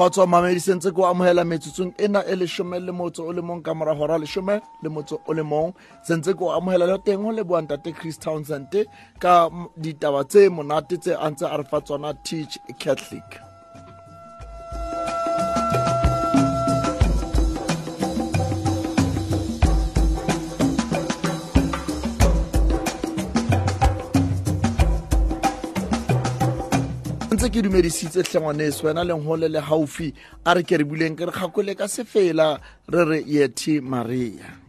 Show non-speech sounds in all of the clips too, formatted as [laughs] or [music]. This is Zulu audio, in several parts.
kgotso mamedisentse ko amogela metsotsong ena e leshome le motso o le mong ka mora hora leshome le motso o le mong. Sentse ko amogela le teng ho leboang tate chris townsend ka ditaba tse monate tse a ntse a re fa tsona teach catholic ke dumedisitse tlhengwaneso wena go le haufi a re ke re buleng ke re kgakole ka sefela re re yeti maria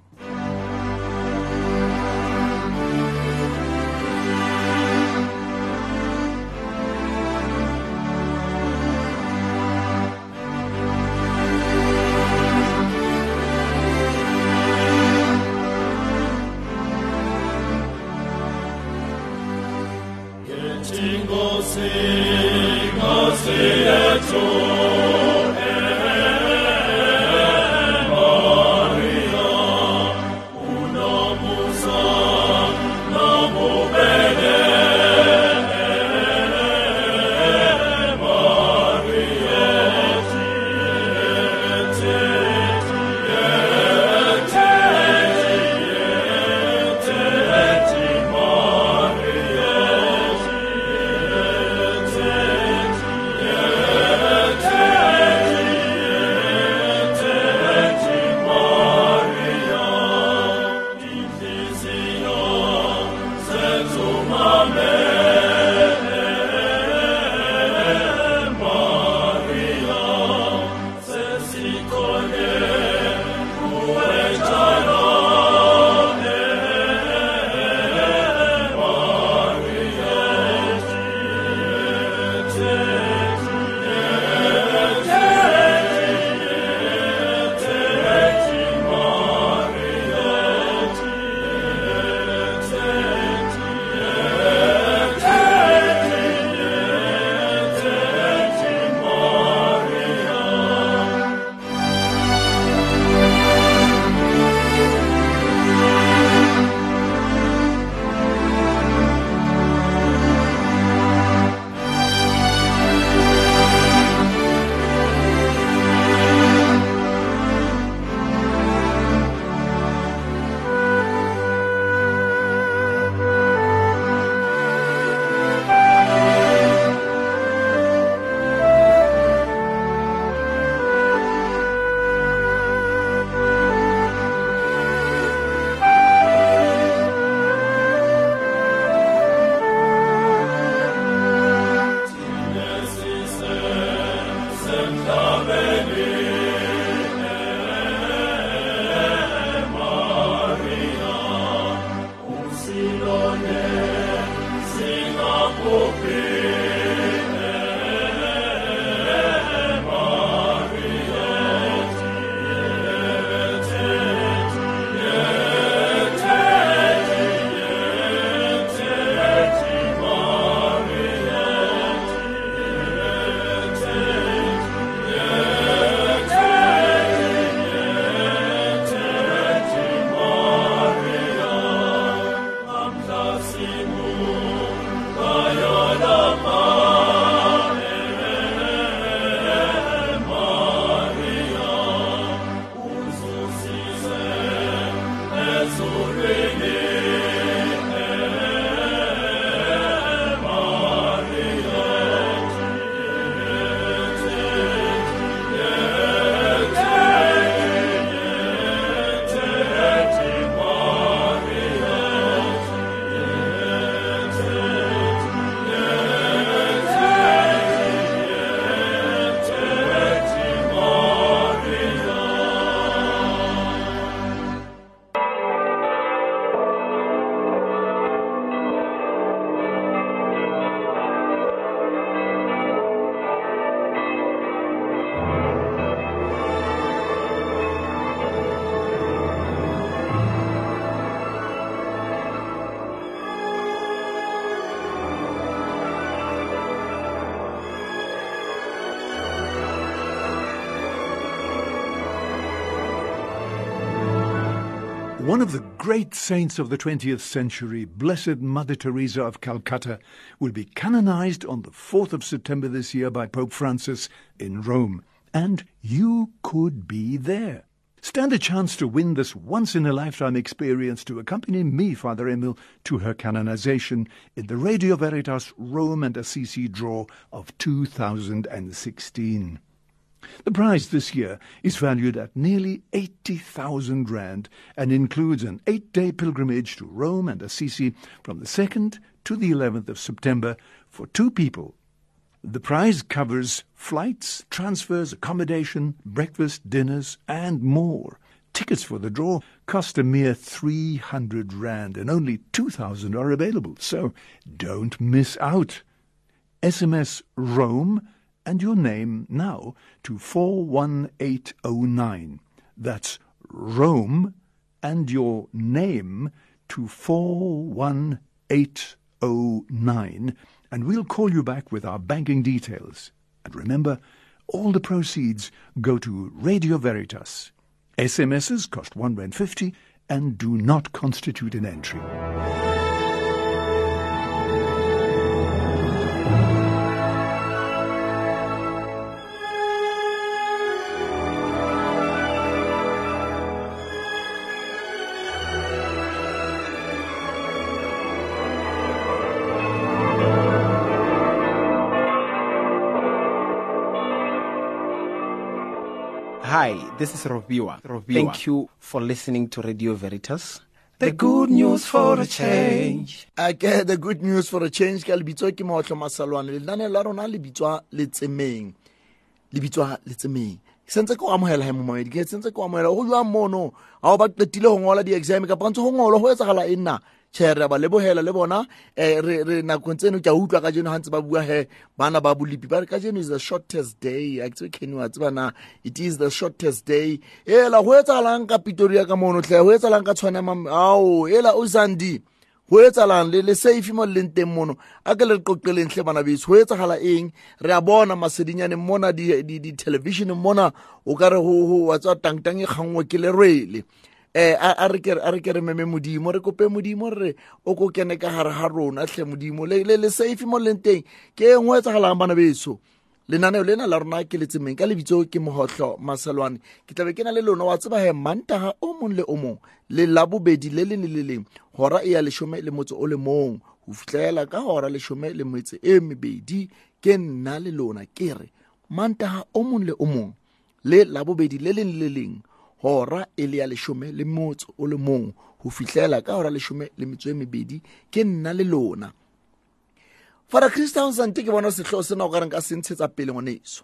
One of the great saints of the 20th century, Blessed Mother Teresa of Calcutta, will be canonized on the 4th of September this year by Pope Francis in Rome. and you could be there. Stand a chance to win this once in a lifetime experience to accompany me, Father Emil, to her canonization in the Radio Veritas Rome and Assisi draw of 2016. The prize this year is valued at nearly 80,000 Rand and includes an eight day pilgrimage to Rome and Assisi from the 2nd to the 11th of September for two people the prize covers flights, transfers, accommodation, breakfast, dinners, and more. Tickets for the draw cost a mere 300 Rand and only 2,000 are available, so don't miss out. SMS Rome and your name now to 41809. That's Rome and your name to 41809 and we'll call you back with our banking details. And remember, all the proceeds go to Radio Veritas. SMSs cost 1 Rand 50 and do not constitute an entry. This is Robiwa. Thank you for listening to Radio Veritas. The good news for a change. a ke the good news for a change ka lebitswa ke mootlo masalwane. Lenane la rona le bitswa letsemeng. Le bitswa letsemeng. Sentse ke o amohela he momamedi ke sentse ke o amohela. Go jwang mono? Ga o ba qetile go ngola di-exam kapa ntse go ngolwa go etsagala e nna tšhe re a ba lebohela le bona um re re nakong tseno ke a utlwa ka jeno ga ntse ba bua he bana ba bolipi ba re ka jeno is the shortest day. A ke tsebe kenny wa tseba na it is the shortest day. Ela go etsagalang ka pitoria ka mono tlhe go etsagalang ka tshwane ao ela o sandi go etsalang le le safe mo le leng teng mono? A ke le re qoqeleng tlhe bana beso go etsagala eng? Re a bona masedinyaneng mona di-televisioneng mona o ka re wa tsa tangtang e kgangwe ke lerwele. eh a re ke a re ke re meme modimo re kope modimo re o ko kene ka gare ga rona tlhe modimo. Le le, safe mo leng teng ke engwe e tsagalang bana beso. Lenaneo lena la rona ke letsemeng ka lebitso ke mogotlho maselwane. Ke tlabe ke na le lona wa tseba he mantaga o mong le o mong le labobedi le le le le leng gora e ya lesome le motse o le mong. Go fitlhela ka gora lesome le metse e mebedi ke nna le lona ke re mantaga o mong le o mong le labobedi le leng le leng hora e le ya leshome le motso o le mong ho fihlela ka hora leshome le metso e mebedi ke nna le lona. Fara christian sante ke bona sehloho sena o ka reng ka se ntshetsa pele ngwaneso.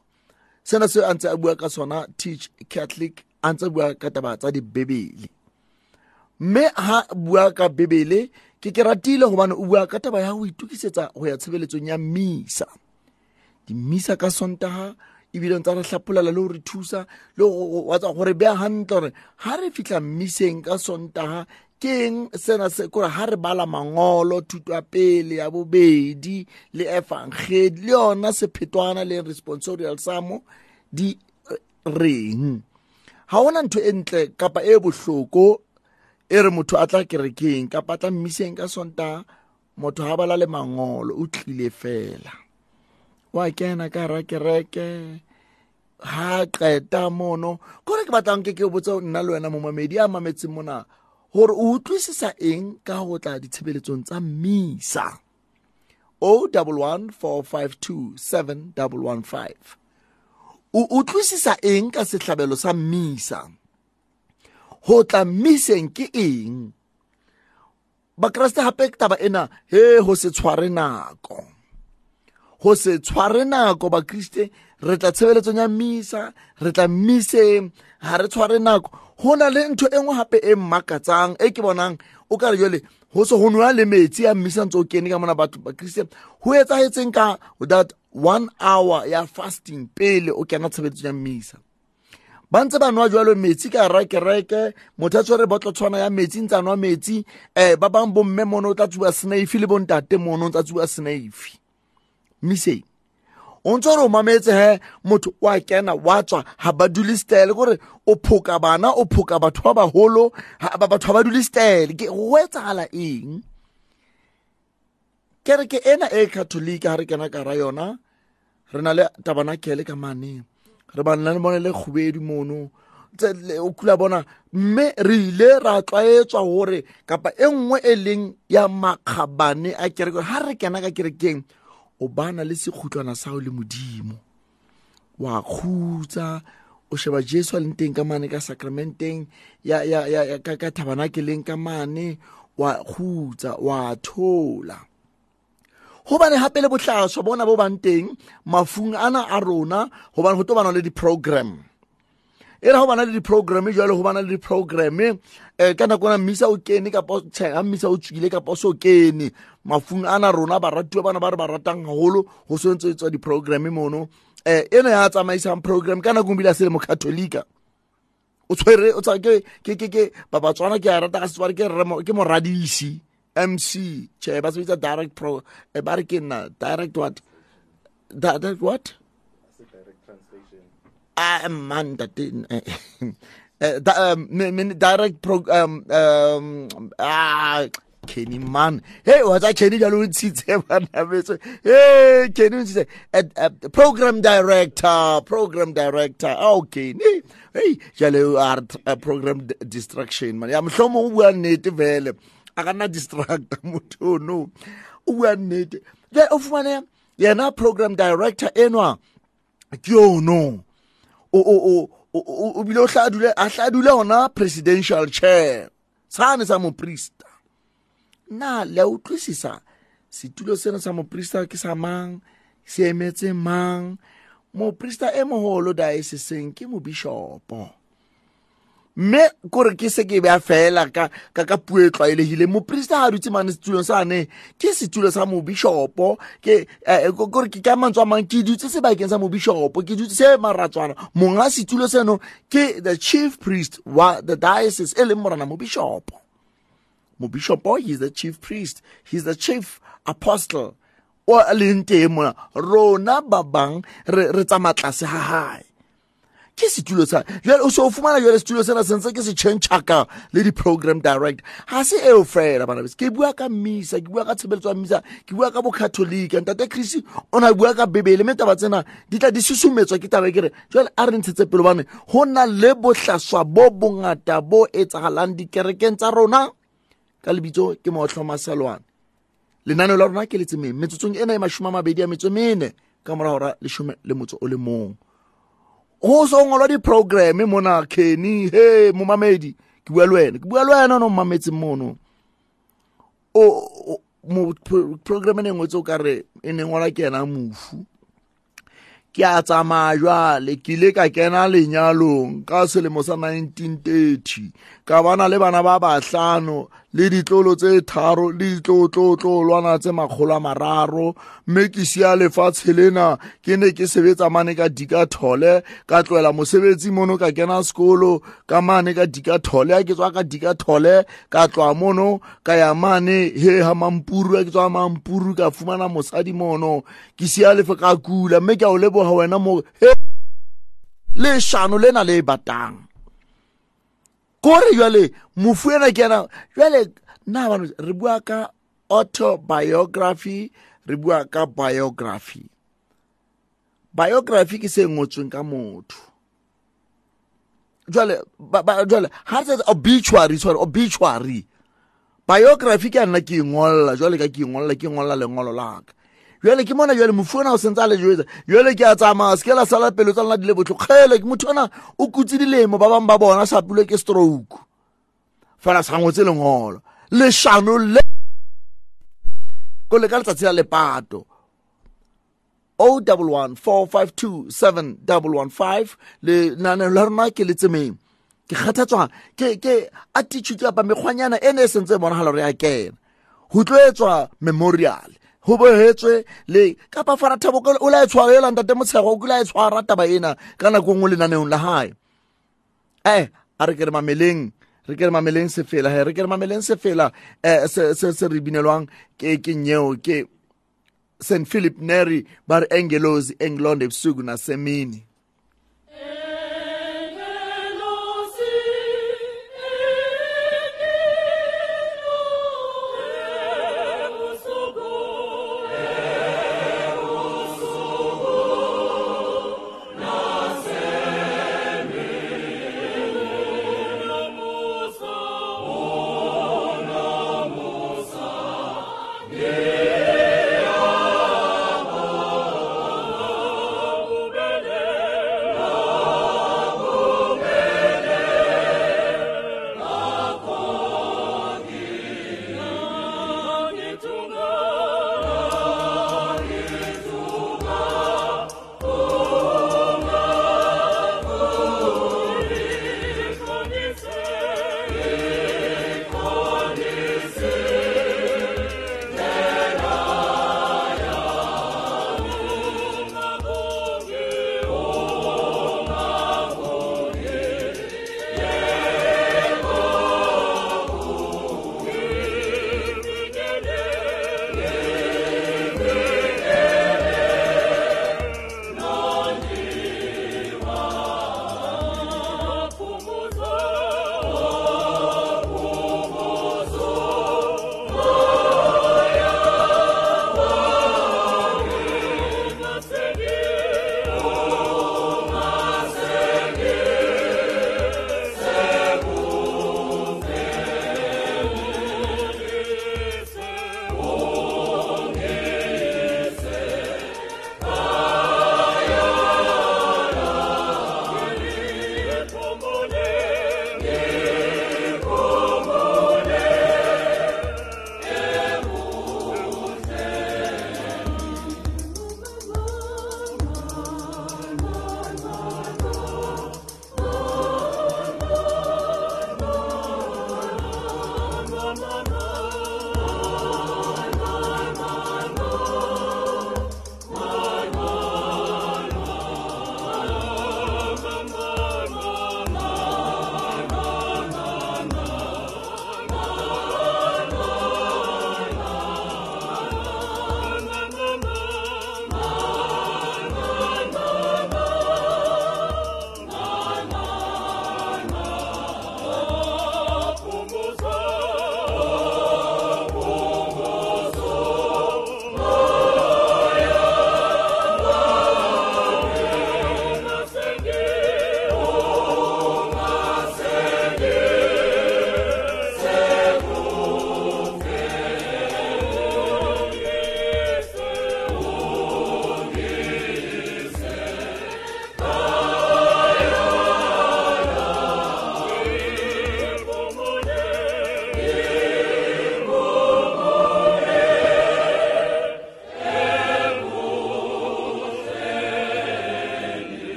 Sena se a ntse a bua ka sona teach catholic a ntse bua ka taba tsa dibebele. Mme ha bua ka bebele ke ke ratile gobane o bua ka taba ya go itukisetsa go ya tshebeletsong ya mmisa dimisa ka sontaga ebile ntse re tlhapolela le go re thusa le watsa gore bea gantle gore ga re fitlha mmiseng ka sontaga ke eng sena se kore ga re bala mangolo thuto ya pele ya bobedi le evangeli le yona sephetwana le responsorial samo di reng? Ga gona ntho e ntle kapa e bohloko e re motho a tla kerekeng kapa a tla mmiseng ka sontaga motho ga bala le mangolo o tlile fela. Wa kena ka ra kereke ha qeta mono. Kore ke batlang ke ke botse nna le wena momamedi a mametseng mona gore o utlwisisa eng ka go tla ditshebeletsong tsa mmisa o double one four five two seven double one five. O utlwisisa eng ka setlhabelo sa mmisa go tla mmiseng ke eng? Bakreste gape taba ena he go se tshware nako. Go se tshware nako bakriste re tla tshebeletsong ya mmisa re tla mmiseng ga re tshware nako. Go na le ntho e nngwe gape e mmakatsang e ke bonang o ka re jale go se go noa le metsi a mmisa ntse o kene ka mona batho bakriste go etsagetseng ka that one hour ya fasting pele o kena tshebeletsong ya mmisa ba ntse ba noa jalo metsi ka ra kereke motho a tshwere botlo tshwana ya metsi ntse a noa metsi um ba bangwe bomme mono o tla tsuba snaife le bontate mono o ntse a tsuba snaife mmiseng o ntse gore o mametse he motho wa kena wa tswa ga ba dule stele kore o phoka bana o phoka batho ba bagolo batho ga ba dule stele go etsagala eng? Kereke ena e catholic ga re kena ka ra yona re na le tabanakele ka mane. Re banna le bone le kgobedi mono. Tse- le- o kula bona. Mme re ile ra tlwaetswa gore kapa e nngwe e leng ya makgabane a kereke ga re kena ka kerekeng o bana le sekhutlwana sa go le modimo. Wa khutsa o sheba jesu a leng teng ka mane ka sacramenteng ya, ya, ya, ya, ka, ka tabanakeleng ka mane wa khutsa wa thola. Gobane gape le botlhaswa bona bo bang teng mafung ana a rona gobane go to bana le di-program. E re go bana le di-program jalo go bana le di-program um ka nako na mmisa o kene kapa ga mmisa o tswile kapa o se o kene mafung ana rona baratiwa bana ba re ba ratang gagolo go swentse tswa di-program mono. Um eno ya tsamaisang program ka nako bile a se le mokatholika o tshwere o ke ke ke ba a rata ka setsware ke moradisi mc che ba se bitsa direct pro eh, ba re ke nna direct what? Di- direct what a man that didn't. Eh, [laughs] eh, uh, that, um, direct pro, um, um, ah, Kenny man. Hey, was I Kenny Jalunzitse? [laughs] Hey, Kenny Jalunzitse. Uh, uh, program director, program director. Oh, okay. Hey, hey, Jalo art, uh, program distraction, man. I'm sure who are native vele. I cannot distract [laughs] motho no. Who are native. Yeah, of one, yeah, program director, enwa. Yo, no. O o o o- o o bile o hla dule a hla dule ona presidential chair. Sane sa moprista. Na le a utlwisisa setulo sena sa moprista ke sa mang? Se emetse mang? Moprista e moholo dioceseng ke mobishopo. Mme kore ke se ke bea fela ka ka ka puo e tlwaelegile moprista ga dutse mane setulong sane ke setulo sa mobishopo. Eh, ko- kore ke ka mantswe a mang ke dutse sebakeng sa mobishopo. Ke dutse se maratswana. Monga setulo seno ke the chief priest wa the diocese e leng morana mobishopo. Mobishopo he's the chief priest. He's the chief apostle. O leng teng mona rona ba bang re re tsamaya tlase ga gae ke setulo sa o se o fumana jale setulo sena sentse ke se changchaka le di-program direct. Ga se eo fela bana bese ke bua ka misa ke bua ka tshebeletso ya misa ke bua ka bokatholika ntate christy o na bua ka bebele mme taba tsena di tla di susumetswa ke taba e kere jale a re ntshetse pelo bane go na le botlhaswa bo bongata bo etsagalang dikerekeng tsa rona? Ka lebitso ke mootlhoma selwane lenaneo la rona ke letsemeng metsotsong ena e mashome a mabedi a metso mene ka moragora lesome le motso o le mong go so ngolwa di-program mona kenny he momamedi ke bua le wena ke bua le wena no mmametseng mono. O o- mo pro- program e ne ngwetse o kare e ne ngwala ke ena mofu ke a tsamaya jwale ke ile ka kena lenyalong ka selemo sa 1930 ka bana le bana ba bahlano le ditlolo tse tharo le ditlotlotlolwana tse makgolo a mararo. Mme ke sia lefatshe lena ke ne ke sebetsa mane ka dikathole ka tlwela mosebetsi mono ka kena sekolo ka mane ka dikathole a ke tswa ka dikathole ka tloa mono ka ya mane he ha mampuru a ke tswa mampuru ka fumana mosadi mono. Ke sia lefe ka kula. Mme ke a o leboga wena mo he leshano lena le batang kore jale mofu ena ke ena jale na bana re bua ka autobiography re bua ka biography. Biography ke se ngotsweng ka motho. Ba- jale ha re obituary sorry obituary. Biography ke a nna ke ingwalla jwale ka ke ingwalla ke ingwalla lengolo jwale ke mona jwale mofu ona o sentse a le jweza yule ke a tsamaya se ke la sala pelo tsa lona lena dilebo tlogele motho ona o kutse dilemo ba bangwe ba bona sapilwe ke stroke fela se gangwetse lengolo leshano le ko le ka letsatsi la lepato 01145271115 lenaneo la rona ke letsemeng ke kgathatswa ke attitude kapa mekgwanyana e ne e sentse bonagala re ya kena go tloetswa memorial. Go boetswe le kapa farathabo o la e tshwara ela ntate motshego o kula e tshwara taba ena ka nako nngwe lenaneong la gae e a re kere mameleng re kere mameleng sefela he re ke re mameleng sefela um se re binelwang ke nyeo ke St Philip nery ba re angelos englonde ebusuku nasemini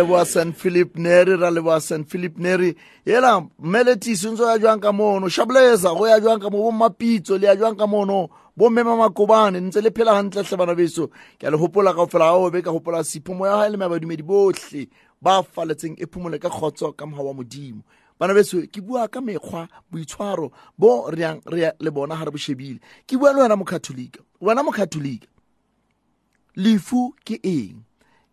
leboa st philip neri ra leboa st philip neri. Yela mmeletisi ntse ya jwang ka mono? Shableza go ya jwang ka mo? Bo mapitso le ya jwang ka mono? Bo mema makobane ntse le phela hantle hle bana beso. Ke a le hopola ka fela ao be ka hopola siphumo ya hae le mabadumedi botlhe ba faletseng e phumole ka kgotso ka moga wa modimo. Bana beso ke bua ka mekgwa boitshwaro bo reyang re le bona ga re bo shebile. Ke bua le wena mokatholika. Wena mokatholika lefu ke eng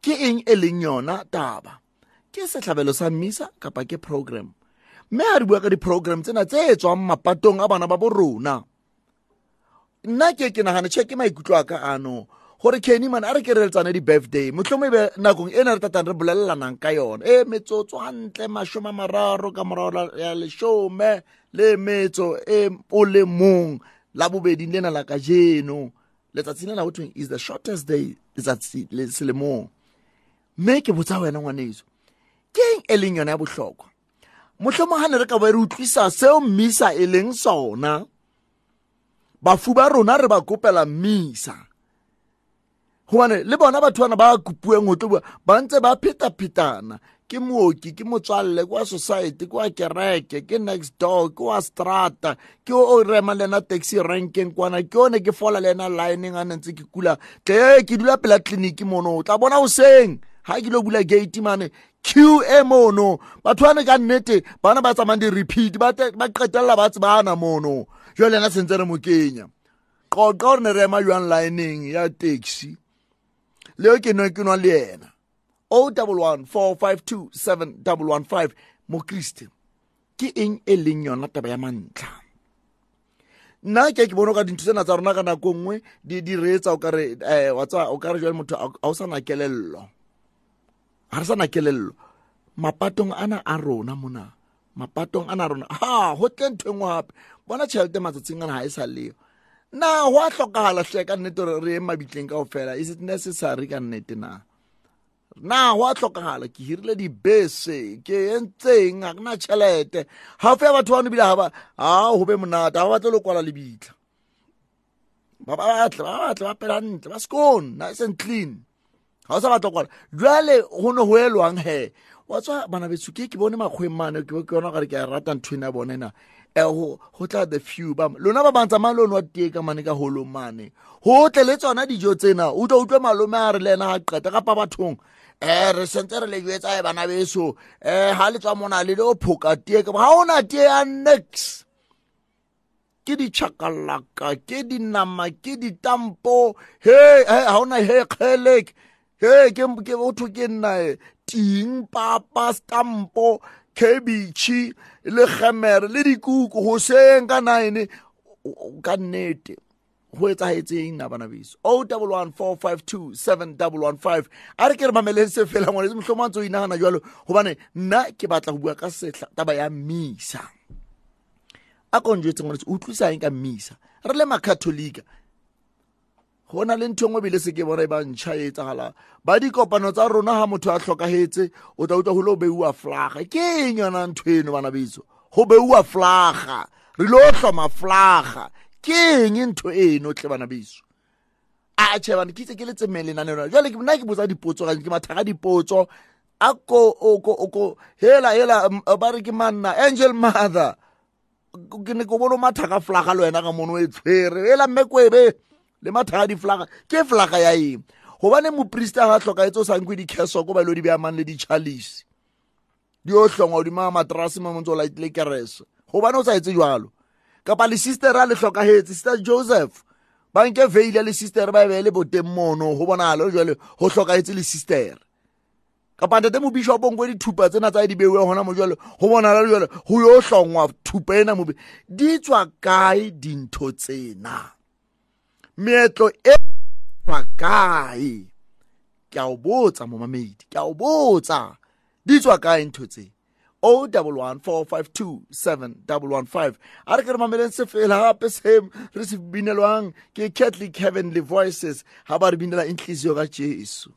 ke eng e leng yona taba? Ke setlhabelo sa mmisa kapa ke program? Mme ha re bua ka di-program tsena tse tswang mapatong a bana ba bo rona. Nna ke ke nagane check ke maikutlo a ka ano gore kenny man a re ke re letsane di-birthday. Motlhomo e be nakong e na re tatang re bolelelanang ka yona. E metsotso gantle masome a mararo ka morago ya lesome le metso e o le mong. La bobeding lena la ka jeno letsatsi lena go tweng is the shortest day letsatsi le selemong. Mme ke botsa wena ngwaneso. Ke eng e leng yona ya bohlokwa? Mohlomong ga ne re ka ba re utlwisa seo mmisa e leng sona. Bafu ba rona re ba kopela mmisa. Gobane le bona batho bana ba kopueng go tlo bua ba ntse ba pheta-phetana ke mooki ke motswalle ke wa society ke wa kereke ke next door ke wa strata ke o rema le ena taxi rankeng kwana ke one ke fola le ena lineng a nentse ke kula. Tle ke dula pela tleliniki mono o tla bona goseng ga ke lo bula gate mane. Q e mono batho bane ka nnete bana ba tsamayng di-repeat ba qetelela ba tsebana mono. Jwa le ena sentse re mo kenya. Qoqa gore ne re ema jwang lineng ya taxi. Leo ke nwe ke nwa le ena o double one four five two seven double one five mokriste. Ke eng e leng yona taba ya mantlha? Nna ke ke bone ka dintho tsena tsa rona ka nako nngwe di di reetsa o kare um wa tsa o kare jwale motho ga o sa na kelello. Ga re sa na kelello. Mapatong ana a rona mona. Mapatong ana a rona. Ha go tle ntho engwe gape bona tšhelete matsatsing ana ga e sa leo na go a tlhokagala tle ka nnete gore re ye mabitleng kao fela is it necessary ka nnete na? Na go a tlhokagala ke hirile dibese ke entseng ga ke na tšhelete gafe ya batho bano ebile ga go be monate ga ba batle le kwala lebitla. Ba batle ba batle ba pela ntle ba scone nice and clean ga o sa batla kwala. Jale go ne go elwang he wa tswa bana betso ke ke bone makgweng mane ke yona gare ke a rata ntho ena. Ya bone na go tla the few ba lona ba bantsa mang le one wa tee ka mane ka holong mane. Go tle le tsona dijo tsena o tlo utlwe malome a re le ena ga qeta kapa bathong. Um re sentse re le jwetsa e bana beso. Um ga le tswa mona le le o phoka tee ka ga ona tee ya nix ke dichakalaka ke dinama ke ditampo he ga ona he kgelek he ke ke nna ting papa stampo kebitšhe le gemere le dikuku goseng ka nine ka nnete go etsagetseng na bana beso. O double one four five two seven double one five. A re ke re mameleng se fela ngwane motlhomo a ntse o inagana jalo gobane nna ke batla go bua ka setla taba ya mmisa. A konjetse ngwane o utlwisa eng ka mmisa? Re le makatholika go na le ntho e nngwe bile se ke bona e ba ntšha e etsagalang ba dikopano tsa rona ga motho a tlhokagetse o tla utlwa go le o beiwa flaga. Ke eng yona ntho eno bana betso go beiwa flaga. Re lo tlhoma flaga. Ke eng ntho eno tle bana beso? A tšhebane ke itse ke le tsemeng lenaneo jale nna ke botsa dipotso gane ke mathaga dipotso. A ko oko hela hela ba re ke manna angel mother. Ke ne ko bone mathaga flaga le wena ka mono e tshwere. Hela mme kwebe le mathaga diflaga ke flaga ya eng? Gobane moporista ga tlhokaetse o sankwe dikesoko ba ilo di beamang le ditšhalisi di o hlongwa odima matrase mo montse o laitile kerese. Gobane o sa etse jalo kapa le sistera le tlhokagetse sister joseph ba nke veile le sister ba e bee le boteng mono go bonagale jale go tlhokagetse le sister. Kapa ntate mobishopong kwe dithupa tsena tsa di beuwe gona mo jale go bonala le jale go yo hlongwa thupa ena mobe di tswa kae dintho tsena? Meetlo e tswa kae ke a o botsa momamedi ke a o botsa. Di tswa kae ntho tse? O double one four five two seven double one five. A re ke re mameleng se fela gape se re se binelwang ke catholic heavenly voices ga ba re binela intlizio ka jesu.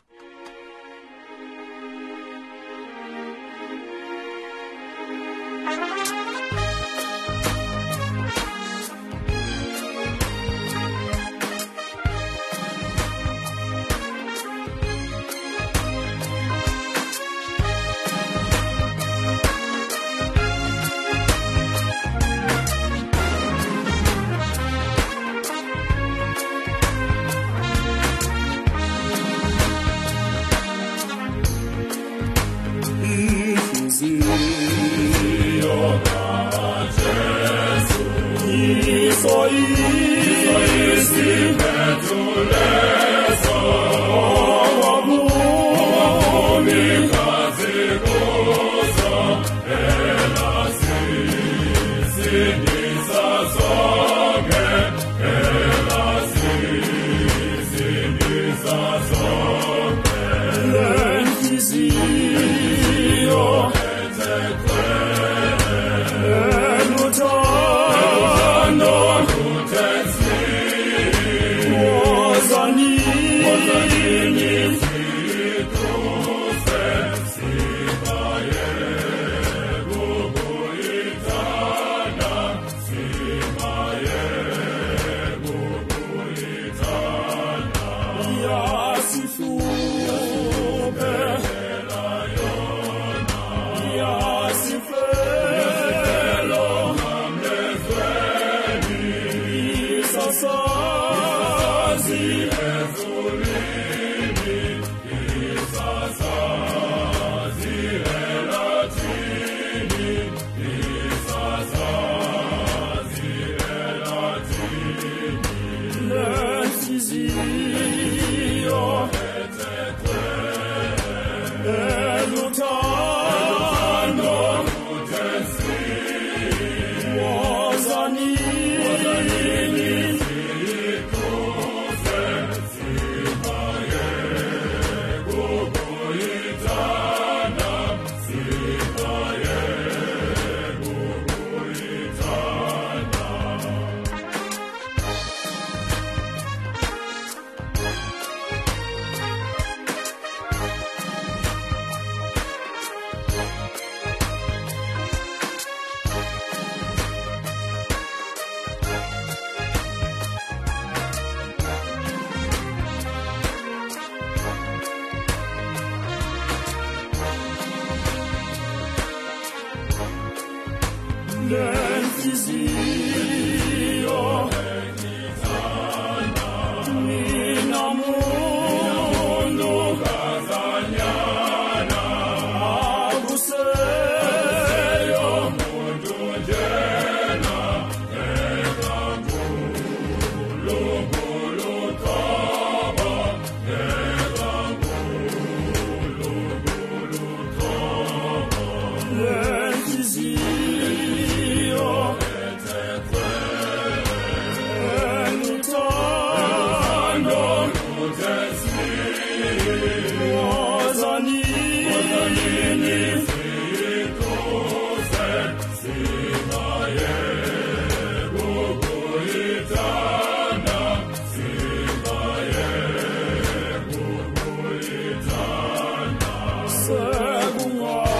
szegungati.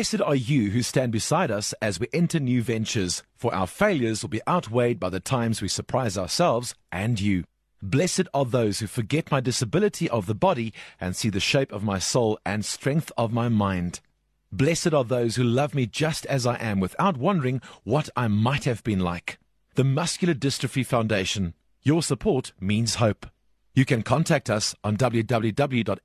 Blessed are you who stand beside us as we enter new ventures, for our failures will be outweighed by the times we surprise ourselves and you. Blessed are those who forget my disability of the body and see the shape of my soul and strength of my mind. Blessed are those who love me just as I am without wondering what I might have been like. The Muscular Dystrophy Foundation. Your support means hope. You can contact us on www.mdsa.org.za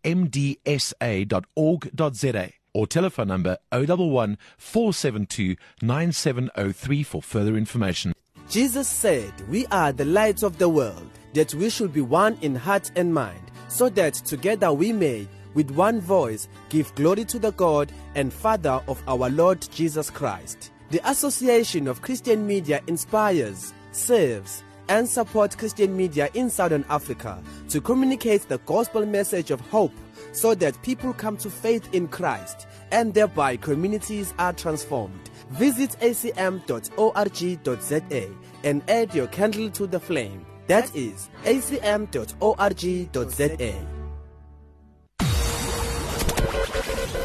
or telephone number 011 472 9703 for further information. Jesus said, We are the light of the world, that we should be one in heart and mind, so that together we may, with one voice, give glory to the God and Father of our Lord Jesus Christ. The Association of Christian Media inspires, serves, and supports Christian media in Southern Africa to communicate the gospel message of hope so that people come to faith in Christ and thereby communities are transformed. Visit acm.org.za and add your candle to the flame. That is acm.org.za.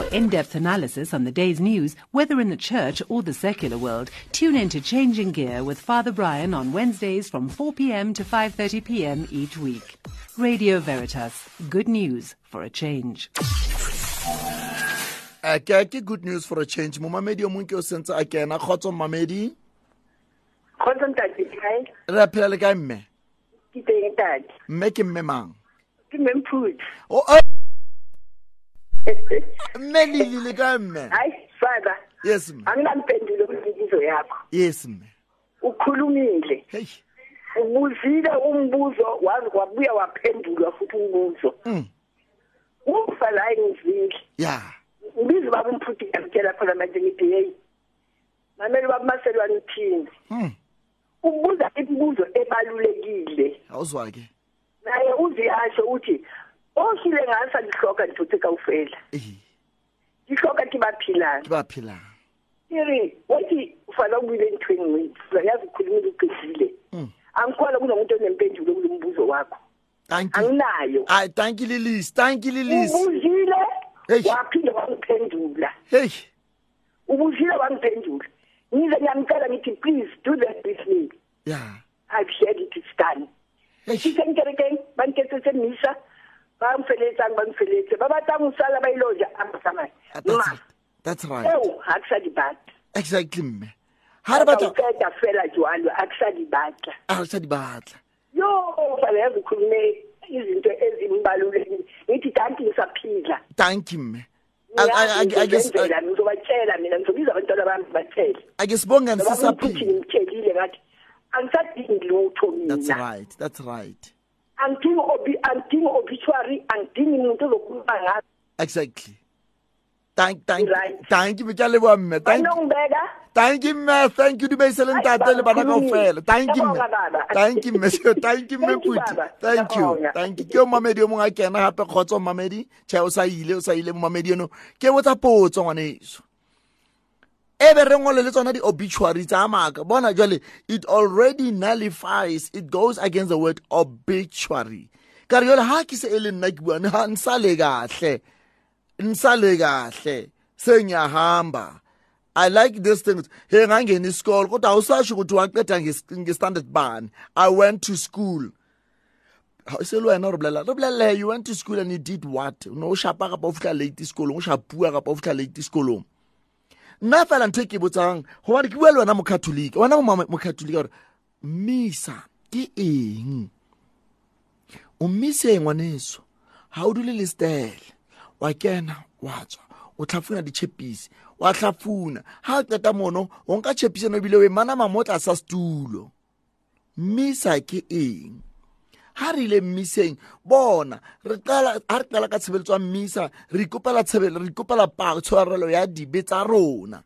For in-depth analysis on the day's news, whether in the church or the secular world, tune in to Changing Gear with Father Brian on Wednesdays from 4 p.m. to 5:30 p.m. each week. Radio Veritas, good news for a change. a ke ke good news for a change momamedi o mongwe ke o sentse a kena kgotso mamedi kgotsa ntate kae re a phela le kae mme ke teng tate mme ke mme mang ke memphut O- o- mme lili le kae mme hayi father. Yes mme anginampendulo kwimbizo yakho. Yes mme ukhulumile. Hey. Ubuzile umbuzo waze wabuya waphendulwa futhi umbuzo. Mm. ufa la engizile. Ya. Ngibiza baba umphuthi ngitshela khona manje ngithi hey mamele baba maselwane uthini? Hmm. ubuza imibuzo ebalulekile. Awuzwa ke naye uziyasho uthi oshile ngasa lihloka ntuthe kawufela Eh, lihloka ke baphilang ke ba phelang iri wathi ufana ukubile entweni wethu uyazi ukhulumile uqedile. Mm. angikholwa kunomuntu onempendulo kulo mbuzo wakho. Thank you. Anginayo. Ay thank you lilis thank you lilis ubuzile? Hey. waphinde wangiphendula. Hey. Ubuzile wangiphendula. Ngize ngiyamcela ngithi please do that with me. Ya. I've shared it it's done. Hey. Isenkerekeng banketsetse misa bangfeletsang bangfeletse ba batlang ho sala ba ilo ja. Amasamai that's that's right. eo ha ke sa di batla exactly mme. Ha re batla fela jwalo ha ke sa di batla a re sa di batla. Yo fana yazi ukhulume izinto ezimbalulekile ngithi kanti ngisaphila thank you mme. Ngizobatshela mina ngizobiza abantwana bami batshele ake sibongani sisaphila ngimtshelile ngathi angisadingi lutho that's right that's right angidingi obi angidingi obituary angidingi umuntu ozokhuluma ngazo exactly. Thank thank Right. thank you ke a leboha mme thank banongibeka thank you mme thank you dumeisele Ai, ntate le bana baba, kaofela thank you mme Ngiyabonga, baba. thank you mme thank you mme Thank you, puti baba. thank you. Ngiyabonga. thank you. Ke o mamedi o mongwe a kena gape kgotsa o mamedi tšha o sa ile o sa ile mo mamedi eno ke botsa potso ngwaneso. E be re ngole le tsona di-obituary tsa maaka bona jale it already nullifies it goes against the word obituary ka re jale ha ke se e le nna ke buane ha nsale kahle nsale kahle sengiyahamba I like these things. Hey ngangena isikole kodwa awusasho ukuthi waqeda nge-standard bani. I went to school. se le wena re bolela re bolelele you went to school and you did what no o shapa kapa o fitlha late sekolong o shapua kapa o fitlha late sekolong nna fela ntho e ke botsang gobane ke bua le wena mokatholika wena mokatholika gore mmisa ke eng? O mmiseng ngwaneso ga o dule le stele wa kena wa tswa o tlhafuna ditšhepisi wa tlhafuna ga o qeta mono o nka tšhepisano ebile o e manama mo tlasa setulo. Mmisa ke eng? Ha re ile mmiseng bona re qala ha re qala ka tshebeletso ya mmisa re ikopela tshebelo re ikopela tshwarelo ya dibe tsa rona.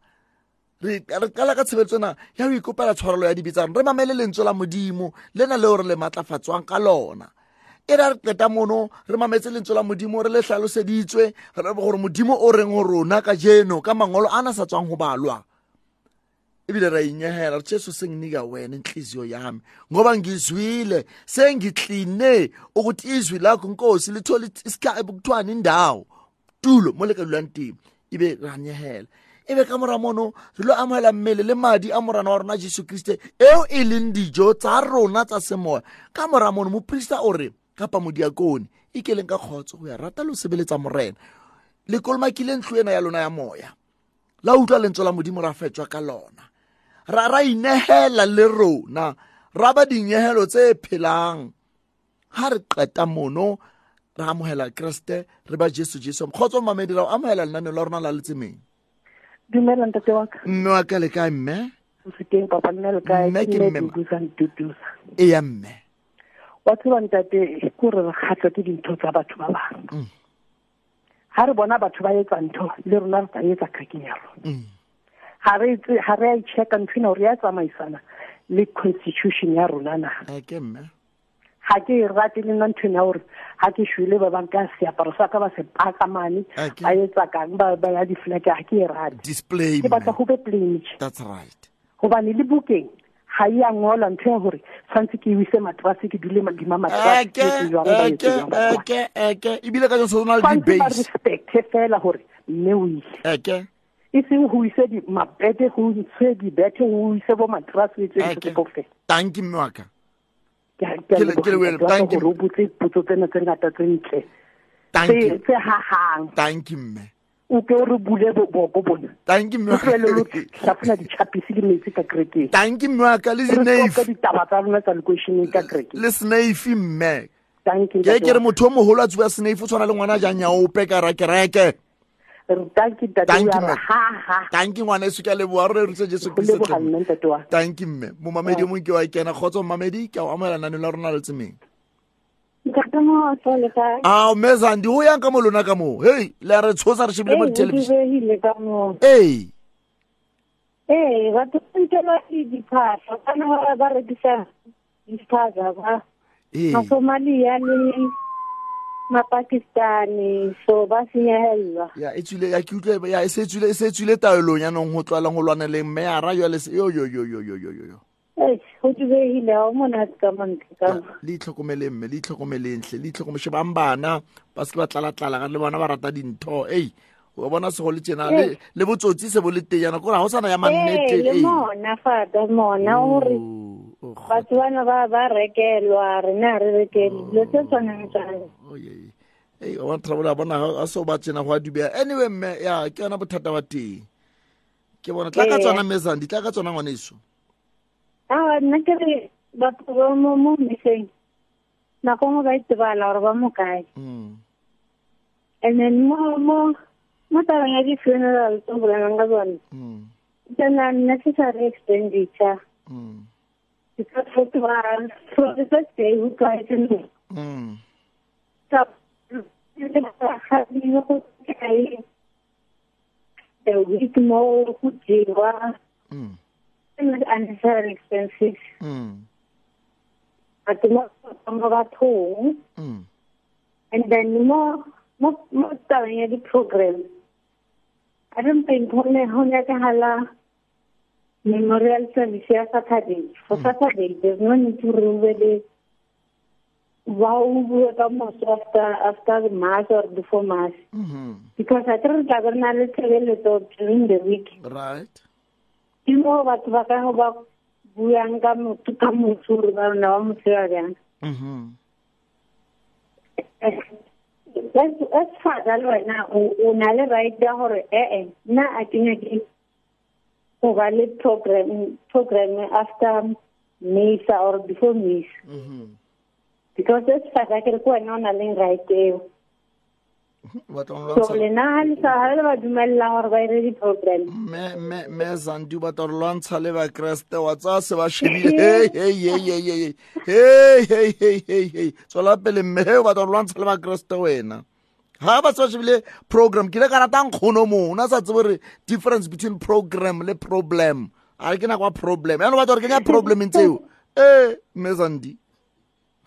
Re qala ka tshebeletso ena ya ho ikopela tshwarelo ya dibe tsa rona. Re mamele lentswe la modimo lena leo re le matlafatswang ka lona. E re re qeta mono re mametse lentswe la modimo re le hlaloseditswe gore modimo o reng ho rona ka jeno ka mangolo a na sa tswang ho balwa. Ibile rayinyehela jesu senginika wena inhliziyo yami ngoba ngizwile sengikline ukuthi izwi lakho nkosi lithola isikhathi kuthiwani indawo tulo mo le ka dulang teng ibe ranyehela. Ebe ka mora mono re lo amohela mmele le madi a morana wa rona jesu kriste eo e leng dijo tsa rona tsa semoya. Ka mora mono moporista o re kapa modiakone ikeleng ka kgotso go ya rata le o sebeletsa morena. Le kolomakile ntlo ena ya lona ya moya. La utlwa lentswe la modimo ra fetswa ka lona. Ra ra inehela le rona. Ra ba dinyehelo tse phelang. Ha re qeta mono ra amohela kreste re ba jesu jesu. Kgotso mamedi ra o amohela lenaneo la rona la letsemeng dumela ntate wa ka. Mme wa ka le kae mme? O seteng papa nna le kae? Mme ke mme ma- dudusa e ya mme. Wa tseba ntate ke gore re kgatlwa ke dintho tsa batho ba bang. Ha re bona batho ba etsa ntho le rona re tla etsa kgakeng ya rona Mm. Ha re itse- ha re a ichecka ntho ena gore ya tsamaisana le constitution ya rona na Eh, ke mme. Ha ke e rate le nna ntho ya gore ha ke shwele ba bang ka seaparo sa ka ba se paka mane Okay. ba etsa kang ba ba ya difleke ha ke e rate. Display ke batla go be plain. That's right. Gobane le bukeng ga e a ntho ya gore tshwanetse ke ise matrase ke dule madima matrase eke eke eke eke ebile ka jose o na le respecte fela gore mme o ile e seng go ise mapete go ntshe dibete go ise bo tse tanki mme wa ka. Ke Ke le- ka botse potso tsena tse ngata tse ntle. Tanki tse tse hahang. Tanki mme. O ke re bule bo- boko bona. Tanki mme lo ka le metsi ka krekeng tanki mme wa ka le stope ditaba tsa rona tsa lekwešeneng ka krekeng le snafe mme. Ke ke re motho o mogolo a tsuba snafe o tshwana le ngwana jang yaope ka rakereke rutanki tanki ngwana eso ke a leboa rore rutse jesu kristo kristotanki mme momamedi o mongwe ke wa e ikena kgotsa momamedi ke o amogela nane la rona le tsemeng. A mme sandi o yang ka mo lona ka moo hei le re tshosa re shebile mo. Dithelebišene ee ee batho ba ntelwa diphatlha kana ba rekisa diphatlha ba. Masomalia le mapakistani so ba senyegellwa ya e tswile ya ke utlwa ya e se e tswile e se e tswile taolong ya nong go tlwala go lwana le mme a ra yo le yo yo yo yo yo yo Eh, ho tshweile ha mona ka montle ka. Li tlhokomele mme, li tlhokomele ntle, li tlhokomele ba bana ba se ba tlala tlala ga le bona ba rata dintho. Ei, o bona se go le tsena le le botsotsi se bo le teyana gore ha ho sana ya mannete. Eh, le mona fa da mona o re batho bana ba ba rekelwa rena re rekele dilo tse tshwanang tsane oh, ei wa trabola bona ga- a seo ba tsena go a dubea anyway mme ya ke yona bothata ba teng. Ke bona tla ka Ee. tsona mesang di tla ka tsona ngwaneso. A nna ke re batho ba mo mo meseng nako ngwe ba itebala gore ba mo kae. Mm, and then mo mo mo tabeng ya di-funeral tse bolelang ka tsone mm, tsena necessary expenditure mm, because watu wa from the first day who tried to me. More and But more and then more more more the program. I don't think only only hala memorial service ya Saturday. For Saturday, there's no need to the ba o bue ka moso after after the mass or before mass Mhm. because a tre re tla be re na le tshebeletso during the week right ke mo batho ba ka ba buang ka motho ka motho gore ba rona ba mo tseba bjang Mhm. as father le wena o na le right ya gore ee nna a ke nyake go ba le program program after misa or before misa. Mm -hmm. because that's far ka re kwa nna le right eo so lena ga le sa le ba dumelelang gore ba ire di-program. Mme zandu ba tore lwantsha le bakeresete wa tsaya se ba shebile. Tswela pele mme ba tore lwantsha le bakeresete wena. Haba swashibile program kile kana ta nkhono mo na sa tsebore difference between program le problem. A ke na kwa problem. Ya no ba tsore ke nya problem ntseo. Eh, mezandi.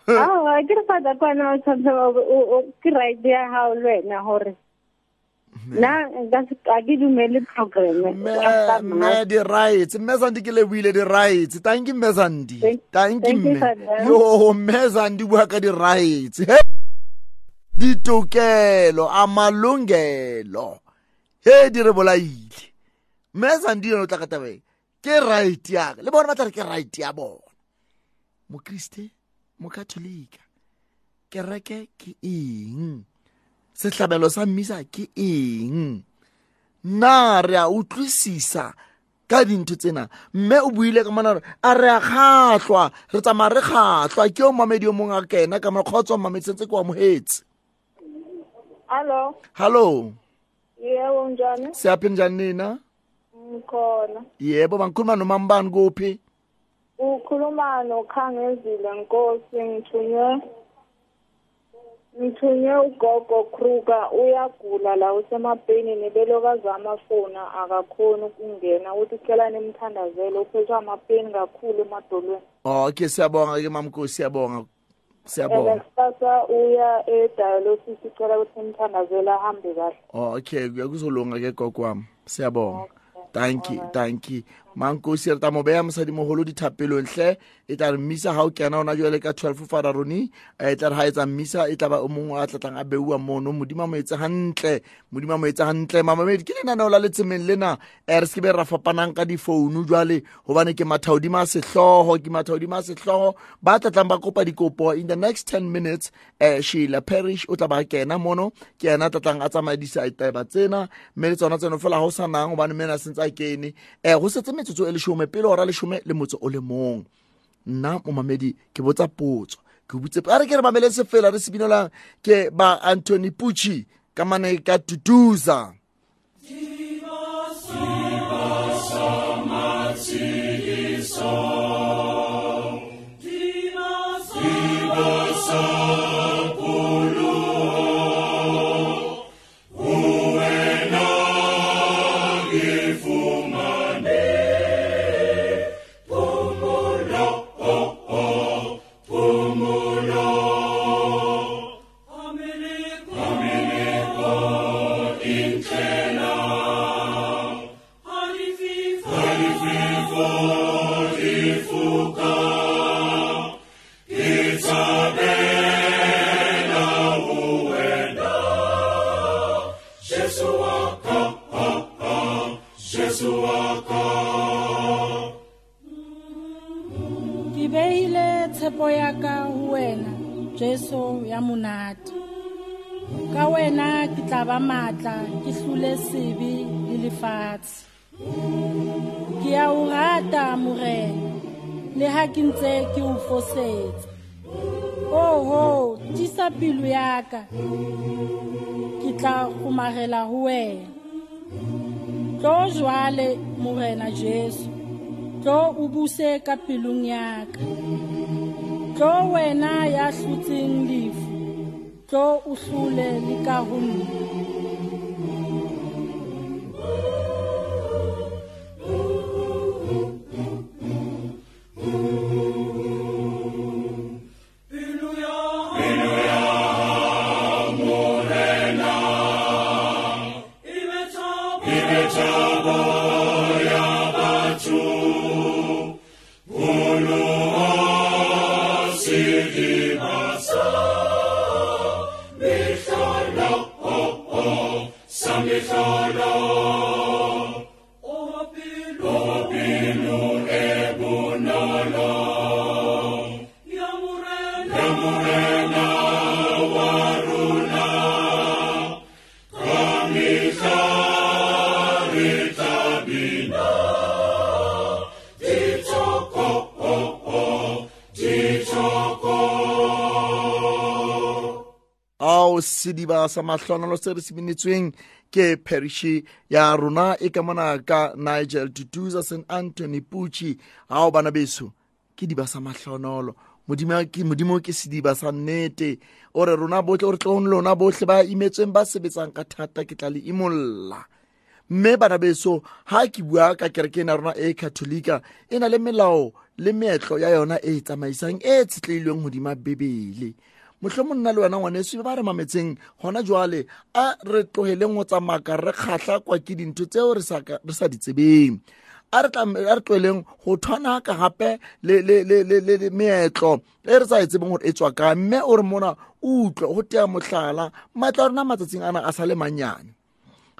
Ah, ke re fada kwana o tsamsa o ke right ya ha o lwena hore. Na ga ga ke dumele program. Me di rights, mezandi ke le buile di rights. Thank you mezandi. Thank you. Yo mezandi bua ka di rights. Hey. Ditokelo a malungelo he di re bolaile. Mme zandi yone o tla ka tabe ke right yaka le bona ba tla re ke right ya bona. Mokriste mokatholika kereke ke eng? Sehlabelo sa mmisa ke eng? Na re a utlwisisa ka dintho tsena? Mme o buile ka mona a re a kgatlhwa re tsamaya re kgatlhwa ke yo mamedi yo mongwe a kena ka mona kgotsa mamedi sentse ke wa mogetse Hello, hallo yebo njani? siyaphi njani nina? Ngikhona. yebo bangikhuluma nomambani kuphi? Ukhuluma nokhangezile Nkosi ngithunywe ngithunywe ugogo Kruger. Uyagula la usemapeni nebelokazama fona akakhoni ukungena. Uthi ucela nimthandazele uphethwe amapeni kakhulu emadolweni. Okay siyabonga ke mamkosi siyabonga. Siyabonga. Kusasa uya edialysis ucela ukuthi nimthandazele ahambe kahle. Okay kuya kuzolunga ke gogo wami. Siyabonga. Thank you thank you. Mankosi re ta mo beya mosadimogolo dithapelontle e tla re mmisa ga o kena ona jale ka twelve fararoni. E tla re ga etsa mmisa e tla o mongwe a tlatlang a beuwa mono. Modimo mo etse gantle modimo mo etse gantle mamamedi ke lenaneo la letsemeng lena. E re sekebe ra fapanang ka difounu jale gobane ke mathaodimo a setlhogo ke mathaodimo a setlhogo ba tlatlang ba kopa dikopo. In the next ten minutes um sheila parish o tla ba kena mono. Ke ena a tlatlang a tsamaya taba tsena. Mme le tsona tseno fela ga o sa gobane mena sentse a kene. Um go setse metsotso e lesome pele ora lesome le motso o le mong. Nna momamedi ke botsa potso. Ke botse a re ke re mamele re se ke ba anthony pucci ka mane ka tutuza ke ka ke tla kgomarela ho wena. Tlo jwale morena jesu tlo o buse ka pelong ya ka. Tlo wena ya hlotseng lefu tlo o hlole le ka ho nna ao sediba sa mahlonolo se re se binetsweng ke perishi ya rona e ka mona ka nigel tutuza st anthony puchi ao bana beso ke diba sa mahlonolo modimo ke modimo ke sediba sa nnete. O re rona bohle o re tlong lona bohle ba imetsweng ba sebetsang ka thata ke tla le imolla. Mme bana beso ha ke bua ka kereke ena rona e katholika e na le melao le meetlo ya yona e tsamaisang e tshetleilweng hodima bebele. Motlho monna le wena ngwaneso ba re mametseng gona jwale a re tlogeleng go tsamaka re kgatlha kwa ke dintho tseo re sa di tsebeng. A re tloeleng go thwana ka gape le meetlo e re sa e tsebeng gore e tswa ka mme o re mona utlwe go tea motlhala maatla a rona matsatsing ana a sa le mannyane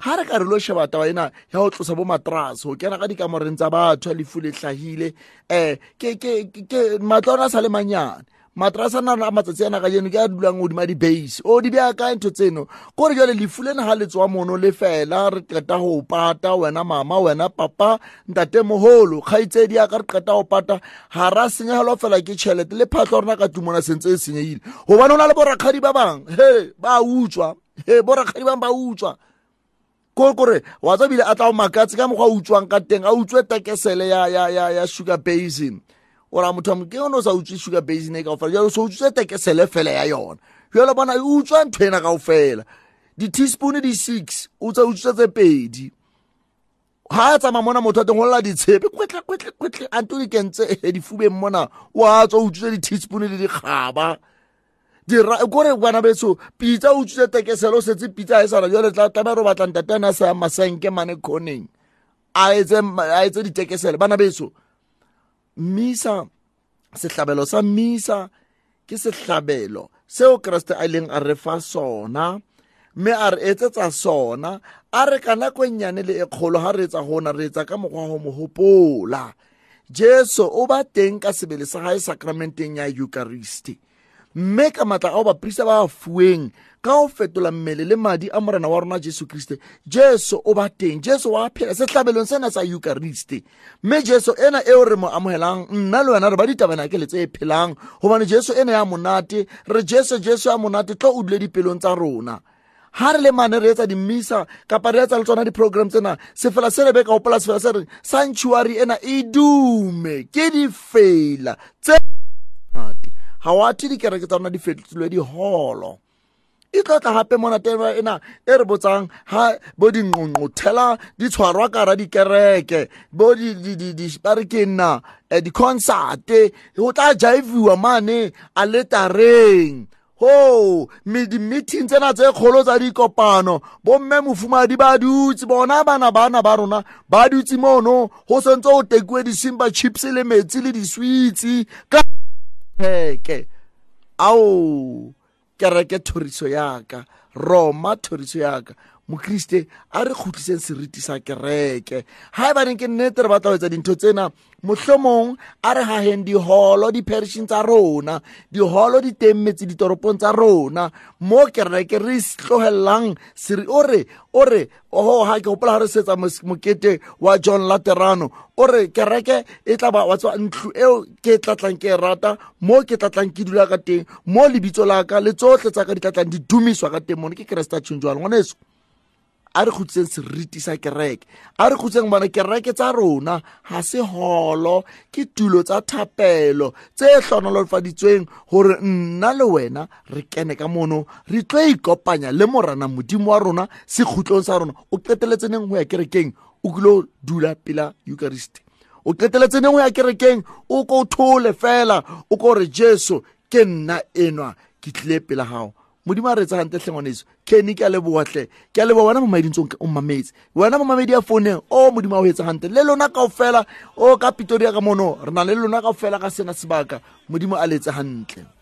ga re ka re lo sheba taba ena ya go tlosa bo matrase go kena ka dikamoreng tsa batho a lefu le tlhagile um a rona a sa le mannyane matrase a nana a matsatsi ana ka jeno ke a dulang godima di-base. O di beya ka ntho tseno. Kore jale lefu lena ga le tswa mono le fela re qeta go pata wena mama wena papa ntate mogolo kgaitsedi ya ka re qeta go pata ga ra senyegelwa fela ke tšhelete le phatlho rona ka tumona sentse e senyegile gobane o na le borakgadi ba bangwe he ba utswa he borakgadi bangwe ba utswa. Ko kore wa tsa bile a tla go makatse ka mokgwa a utswang ka teng a utswe tekesele ya, ya, ya, ya sugar basin. O ra motho ke one o sa utswe sugar basin e kao fela jalo so utswe tekesele fela ya yona. Jalo bona e utswa ntho ena kao fela di-teaspoon di six o tsa utswe tse pedi. Ga a tsamaya mona motho a teng golola ditshepe kwetle kwetle kwetle ante o di kentse difubeng mona. O a tswa o utswitse di-teaspoon le dikgaba. Kore bana beso pitsa o utswitse tekesele o setse pitsa a e sana. Jale tlabe re o batlang tatane a sa masenke mane coneng a etse ditekesele. Bana beso mmisa sehlabelo sa mmisa ke sehlabelo seo kreste a ileng a re fa sona mme a re etsetsa sona. A re ka nako e nnyane le e kgolo ga re etsa gona re etsa ka mokgwa go mo gopola jesu o ba teng ka sebele sa gae sakramenteng ya eucharisti mme ka matla ao baprista ba fueng ka go fetola mmele le madi a morena wa rona jesu kriste. Jesu o ba teng jesu wa phela setlhabelong sena sa eucharisti mme jesu ena eo re mo amogelang nna le wena re ba ditabanakele tse e phelang gobane jesu ena ya monate re jesu jesu ya monate tlo o dule dipelong tsa rona. Ha re le mane re etsa dimmisa kapa re etsa le tsona di-program tsena sefela se re be ka gopola sefela se re sanctuary ena e dume ke difela tse ga wa the dikereke tsa rona di fetolwe diholo. E tlo tla gape mona tema ena e re botsang ha bo dinqonqothela di tshwarwa kara dikereke bo ba re ke nna um di-concerte go tla jaiviwa mane a letareng ho di-meeting tsena tse kgolo tsa dikopano bomme mofumadi ba dutse bona bana bana ba rona ba dutse mono go sentse go tekuwe di-simba chips le metsi le di-sweets. Ka theke ao kereke thoriso yaka roma thoriso yaka mokriste a re kgutliseng seriti sa kereke. Ga e baneng ke nnete re batla go etsa dintho tsena mohlomong a re gageng diholo di-perishing tsa rona diholo di teng metse ditoropong tsa rona mo kereke re tlogelelang seri o re o re oho ga ke gopola ga re setsa mokete wa john laterano o re kereke e tla ba wa tswa ntlo eo ke tlatlang ke e rata mo ke tlatlang ke dula ka teng mo lebitso la ka le tsotlhe tsa ka di tlatlang di dumiswa ka teng mono ke keresta tshonjwalo ngwaneso a re kgutseng seriti sa kereke. A re kgutseng bona kereke tsa rona ga se holo ke tulo tsa thapelo tse hlonolofaditsweng gore nna le wena re kene ka mono re tlo ikopanya le morana modimo wa rona sekhutlong sa rona. O qeteletseneng go ya kerekeng o kile dula pela eucharist. O qeteletseneng go ya kerekeng o ko thole fela o ko re jesu ke nna enwa ke tlile pela gago modimo a re tsa gantle tlhengwaneso kene ke a leboatlhe ke a leboa wena mo tse o mmametse. Wena mo mamedi a founeng o modimo a o etsa gantle le lona kao fela o ka pitori ya ka mono re na le lona kao fela ka sena sebaka. Modimo a letse gantle